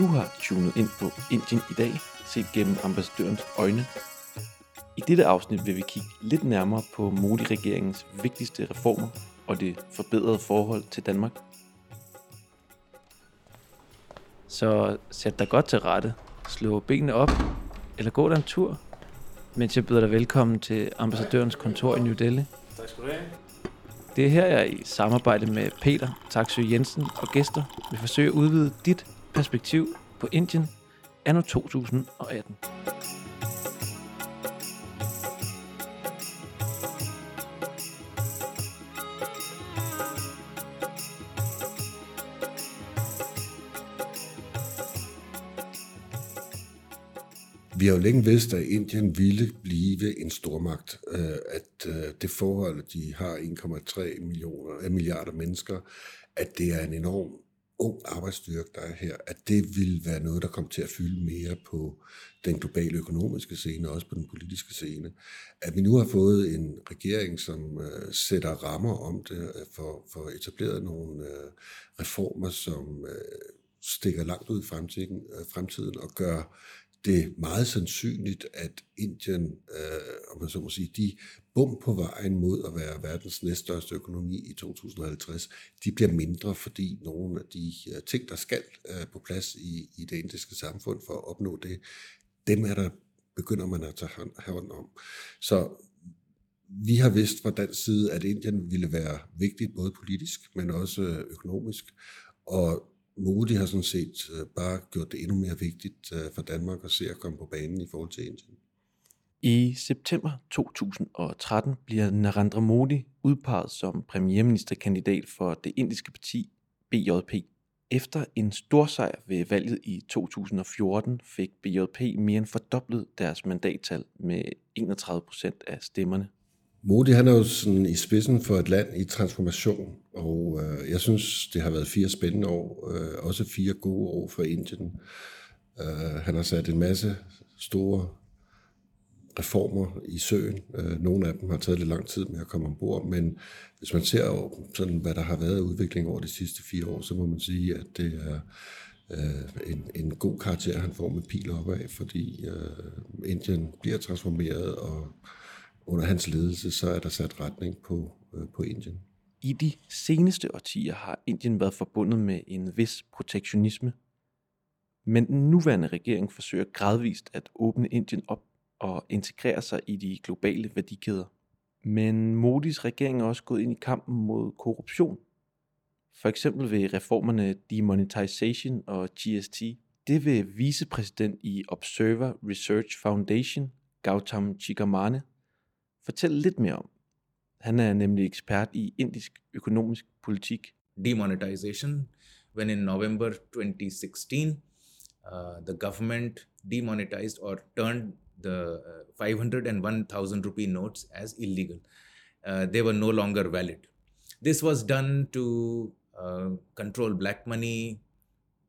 du har tunet ind på Indien i dag, set gennem ambassadørens øjne. I dette afsnit vil vi kigge lidt nærmere på Modi-regeringens vigtigste reformer og det forbedrede forhold til Danmark. Så sæt dig godt til rette, slå benene op, eller gå dig en tur, mens jeg byder dig velkommen til ambassadørens kontor i New Delhi. Tak skal du have. Det er her, jeg i samarbejde med Peter Taksø Jensen og gæster vil forsøge at udvide dit perspektiv på Indien anno 2018. Vi har jo længe vidst, at Indien ville blive en stormagt. Øh, at øh, det forhold, at de har 1,3 millioner, øh, milliarder mennesker, at det er en enorm ung arbejdsstyrke, der er her, at det vil være noget, der kommer til at fylde mere på den globale økonomiske scene, og også på den politiske scene. At vi nu har fået en regering, som øh, sætter rammer om det, øh, for, for etableret nogle øh, reformer, som øh, stikker langt ud i fremtiden, øh, fremtiden og gør det er meget sandsynligt, at Indien, øh, om man så må sige, de bum på vejen mod at være verdens næststørste økonomi i 2050, de bliver mindre, fordi nogle af de øh, ting, der skal øh, på plads i, i det indiske samfund for at opnå det, dem er der begynder man at tage hånd, hånd om. Så vi har vidst fra dansk side, at Indien ville være vigtigt både politisk, men også økonomisk. Og Modi har sådan set øh, bare gjort det endnu mere vigtigt øh, for Danmark at se at komme på banen i forhold til Indien. I september 2013 bliver Narendra Modi udpeget som premierministerkandidat for det indiske parti BJP. Efter en stor sejr ved valget i 2014 fik BJP mere end fordoblet deres mandattal med 31 procent af stemmerne. Modi han er jo sådan i spidsen for et land i transformation, og øh, jeg synes, det har været fire spændende år, øh, også fire gode år for Indien. Øh, han har sat en masse store reformer i søen. Øh, nogle af dem har taget lidt lang tid med at komme ombord, men hvis man ser over, sådan, hvad der har været af udvikling over de sidste fire år, så må man sige, at det er øh, en, en god karakter, han får med pil opad, fordi øh, Indien bliver transformeret, og under hans ledelse, så er der sat retning på, øh, på Indien. I de seneste årtier har Indien været forbundet med en vis protektionisme, men den nuværende regering forsøger gradvist at åbne Indien op og integrere sig i de globale værdikæder. Men Modis regering er også gået ind i kampen mod korruption. For eksempel ved reformerne Demonetization og GST. Det vil vicepræsident i Observer Research Foundation, Gautam Chikamane, fortælle lidt mere om. Han er nemlig ekspert i indisk økonomisk politik. Demonetization, when in November 2016, uh, the government demonetized or turned the uh, 500 and 1000 rupee notes as illegal. Uh, they were no longer valid. This was done to uh, control black money,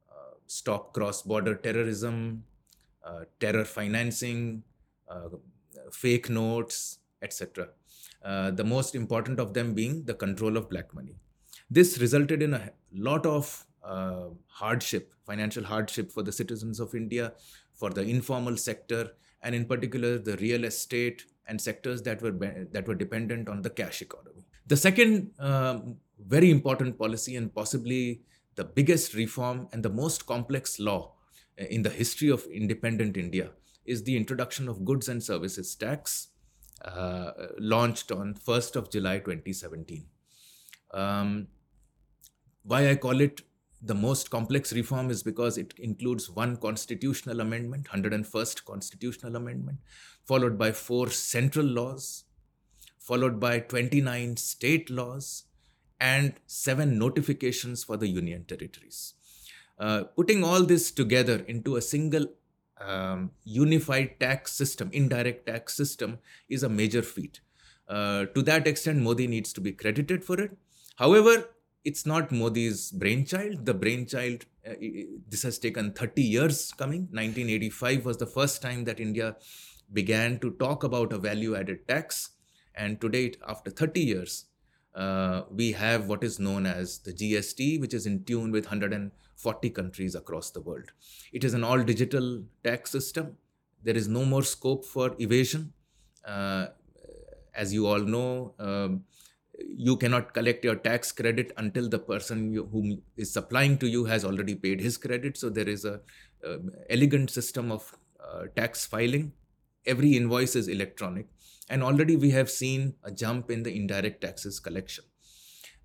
uh, stop cross border terrorism, uh, terror financing, fake notes, etc. Uh, the most important of them being the control of black money. This resulted in a lot of uh, hardship, financial hardship for the citizens of India, for the informal sector, and in particular the real estate and sectors that were be- that were dependent on the cash economy. The second um, very important policy and possibly the biggest reform and the most complex law in the history of independent India is the introduction of goods and services tax uh, launched on 1st of July 2017. Um, why I call it the most complex reform is because it includes one constitutional amendment, 101st constitutional amendment, followed by four central laws, followed by 29 state laws, and seven notifications for the union territories. Uh, putting all this together into a single um, unified tax system, indirect tax system, is a major feat. Uh, to that extent, Modi needs to be credited for it. However, it's not Modi's brainchild. The brainchild, uh, this has taken 30 years coming. 1985 was the first time that India began to talk about a value added tax. And today, after 30 years, uh, we have what is known as the GST, which is in tune with 140 countries across the world. It is an all digital tax system. There is no more scope for evasion. Uh, as you all know, um, you cannot collect your tax credit until the person you, whom is supplying to you has already paid his credit. So there is a, a elegant system of uh, tax filing. Every invoice is electronic, and already we have seen a jump in the indirect taxes collection.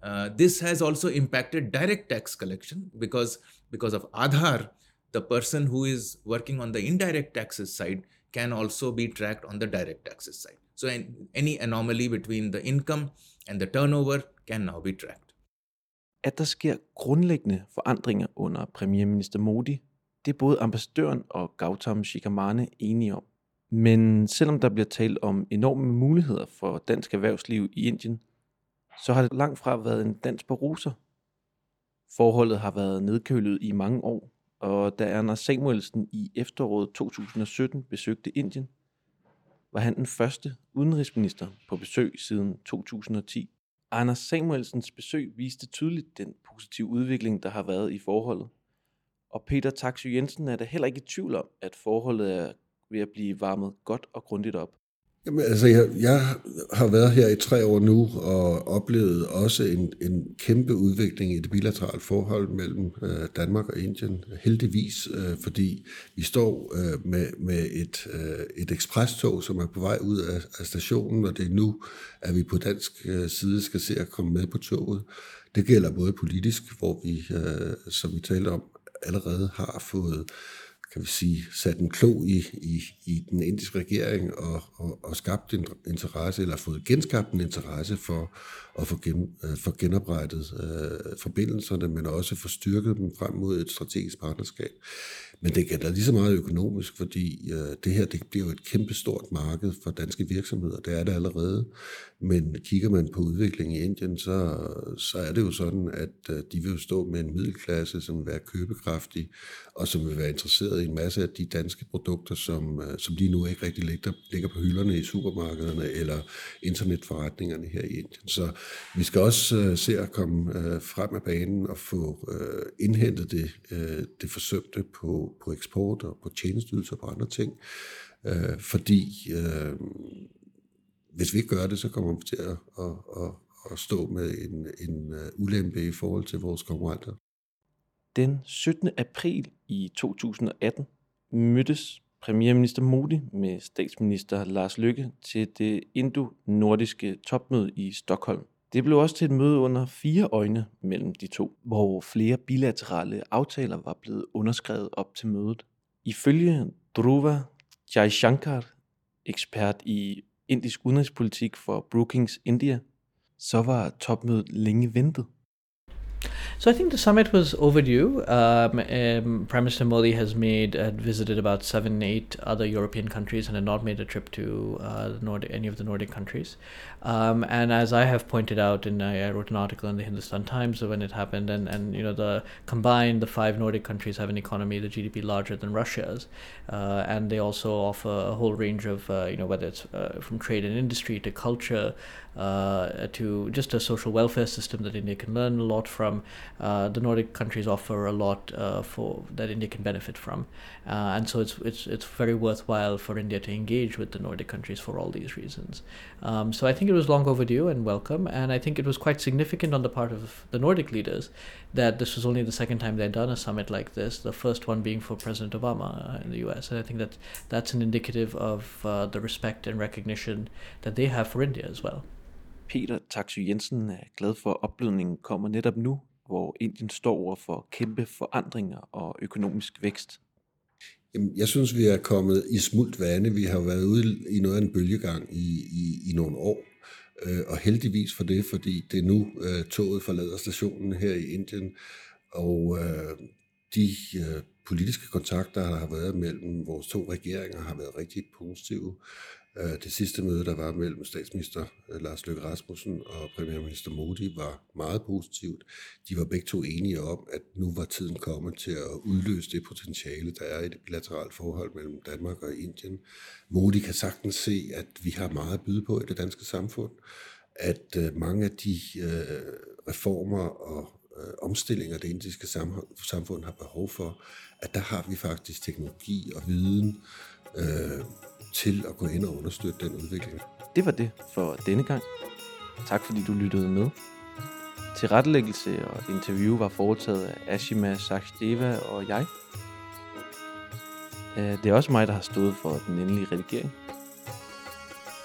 Uh, this has also impacted direct tax collection because because of Aadhaar, the person who is working on the indirect taxes side can also be tracked on the direct taxes side. So any anomaly between the income and the turnover can now be tracked. At der sker grundlæggende forandringer under premierminister Modi, det er både ambassadøren og Gautam Shikamane enige om. Men selvom der bliver talt om enorme muligheder for dansk erhvervsliv i Indien, så har det langt fra været en dans på roser. Forholdet har været nedkølet i mange år, og da Anders Samuelsen i efteråret 2017 besøgte Indien, var han den første udenrigsminister på besøg siden 2010. Anders Samuelsens besøg viste tydeligt den positive udvikling, der har været i forholdet. Og Peter Taksø Jensen er da heller ikke i tvivl om, at forholdet er ved at blive varmet godt og grundigt op. Jamen, altså, jeg, jeg har været her i tre år nu og oplevet også en, en kæmpe udvikling i det bilaterale forhold mellem øh, Danmark og Indien. Heldigvis, øh, fordi vi står øh, med, med et, øh, et ekspresstog, som er på vej ud af, af stationen, og det er nu, at vi på dansk øh, side skal se at komme med på toget. Det gælder både politisk, hvor vi, øh, som vi talte om, allerede har fået kan vi sige, sat en klo i, i, i den indiske regering og, og, og skabt en interesse, eller fået genskabt en interesse for at få, gen, øh, få genoprettet øh, forbindelserne, men også få styrket dem frem mod et strategisk partnerskab. Men det gælder lige så meget økonomisk, fordi øh, det her det bliver jo et kæmpestort marked for danske virksomheder. Det er det allerede. Men kigger man på udviklingen i Indien, så, så er det jo sådan, at øh, de vil jo stå med en middelklasse, som vil være købekraftig, og som vil være interesseret i en masse af de danske produkter, som, øh, som lige nu ikke rigtig ligger, ligger på hylderne i supermarkederne eller internetforretningerne her i Indien. Så vi skal også øh, se at komme øh, frem af banen og få øh, indhentet det, øh, det forsømte på, på eksport og på tjenesteydelser og på andre ting. Øh, fordi øh, hvis vi ikke gør det, så kommer vi til at, at, at, at stå med en, en øh, ulempe i forhold til vores konkurrenter. Den 17. april i 2018 mødtes premierminister Modi med statsminister Lars Løkke til det indo-nordiske topmøde i Stockholm. Det blev også til et møde under fire øjne mellem de to, hvor flere bilaterale aftaler var blevet underskrevet op til mødet. Ifølge Dhruva Jaishankar, ekspert i indisk udenrigspolitik for Brookings India, så var topmødet længe ventet. So I think the summit was overdue. Um, um, Prime Minister Modi has made had visited about seven, eight other European countries and had not made a trip to uh, Nordic, any of the Nordic countries. Um, and as I have pointed out, and I, I, wrote an article in the Hindustan Times when it happened, and, and you know the combined the five Nordic countries have an economy, the GDP larger than Russia's, uh, and they also offer a whole range of uh, you know whether it's uh, from trade and industry to culture uh, to just a social welfare system that India can learn a lot from. Uh, the Nordic countries offer a lot uh, for that India can benefit from, uh, and so it's it's it's very worthwhile for India to engage with the Nordic countries for all these reasons. Um, so I think it was long overdue and welcome, and I think it was quite significant on the part of the Nordic leaders that this was only the second time they'd done a summit like this. The first one being for President Obama in the U.S., and I think that that's an indicative of uh, the respect and recognition that they have for India as well. Peter Taksø Jensen er glad for, at opblødningen kommer netop nu, hvor Indien står over for kæmpe forandringer og økonomisk vækst. Jamen, Jeg synes, vi er kommet i smult vande. Vi har været ude i noget af en bølgegang i, i, i nogle år. Øh, og heldigvis for det, fordi det er nu øh, toget forlader stationen her i Indien. Og øh, de øh, politiske kontakter, der har været mellem vores to regeringer, har været rigtig positive. Øh, det sidste møde, der var mellem statsminister øh, Lars Løkke Rasmussen og premierminister Modi, var meget positivt. De var begge to enige om, at nu var tiden kommet til at udløse det potentiale, der er i det bilaterale forhold mellem Danmark og Indien. Modi kan sagtens se, at vi har meget at byde på i det danske samfund, at øh, mange af de reformer og øh, omstillinger, det indiske samfund har behov for, at der har vi faktisk teknologi og viden øh, til at gå ind og understøtte den udvikling. Det var det for denne gang. Tak fordi du lyttede med. Tilrettelæggelse og interview var foretaget af Ashima Sachdeva og jeg. Øh, det er også mig, der har stået for den endelige redigering.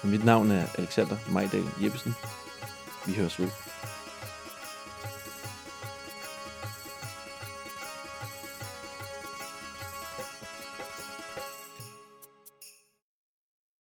Mit navn er Alexander Majdal Jeppesen. Vi høres ved.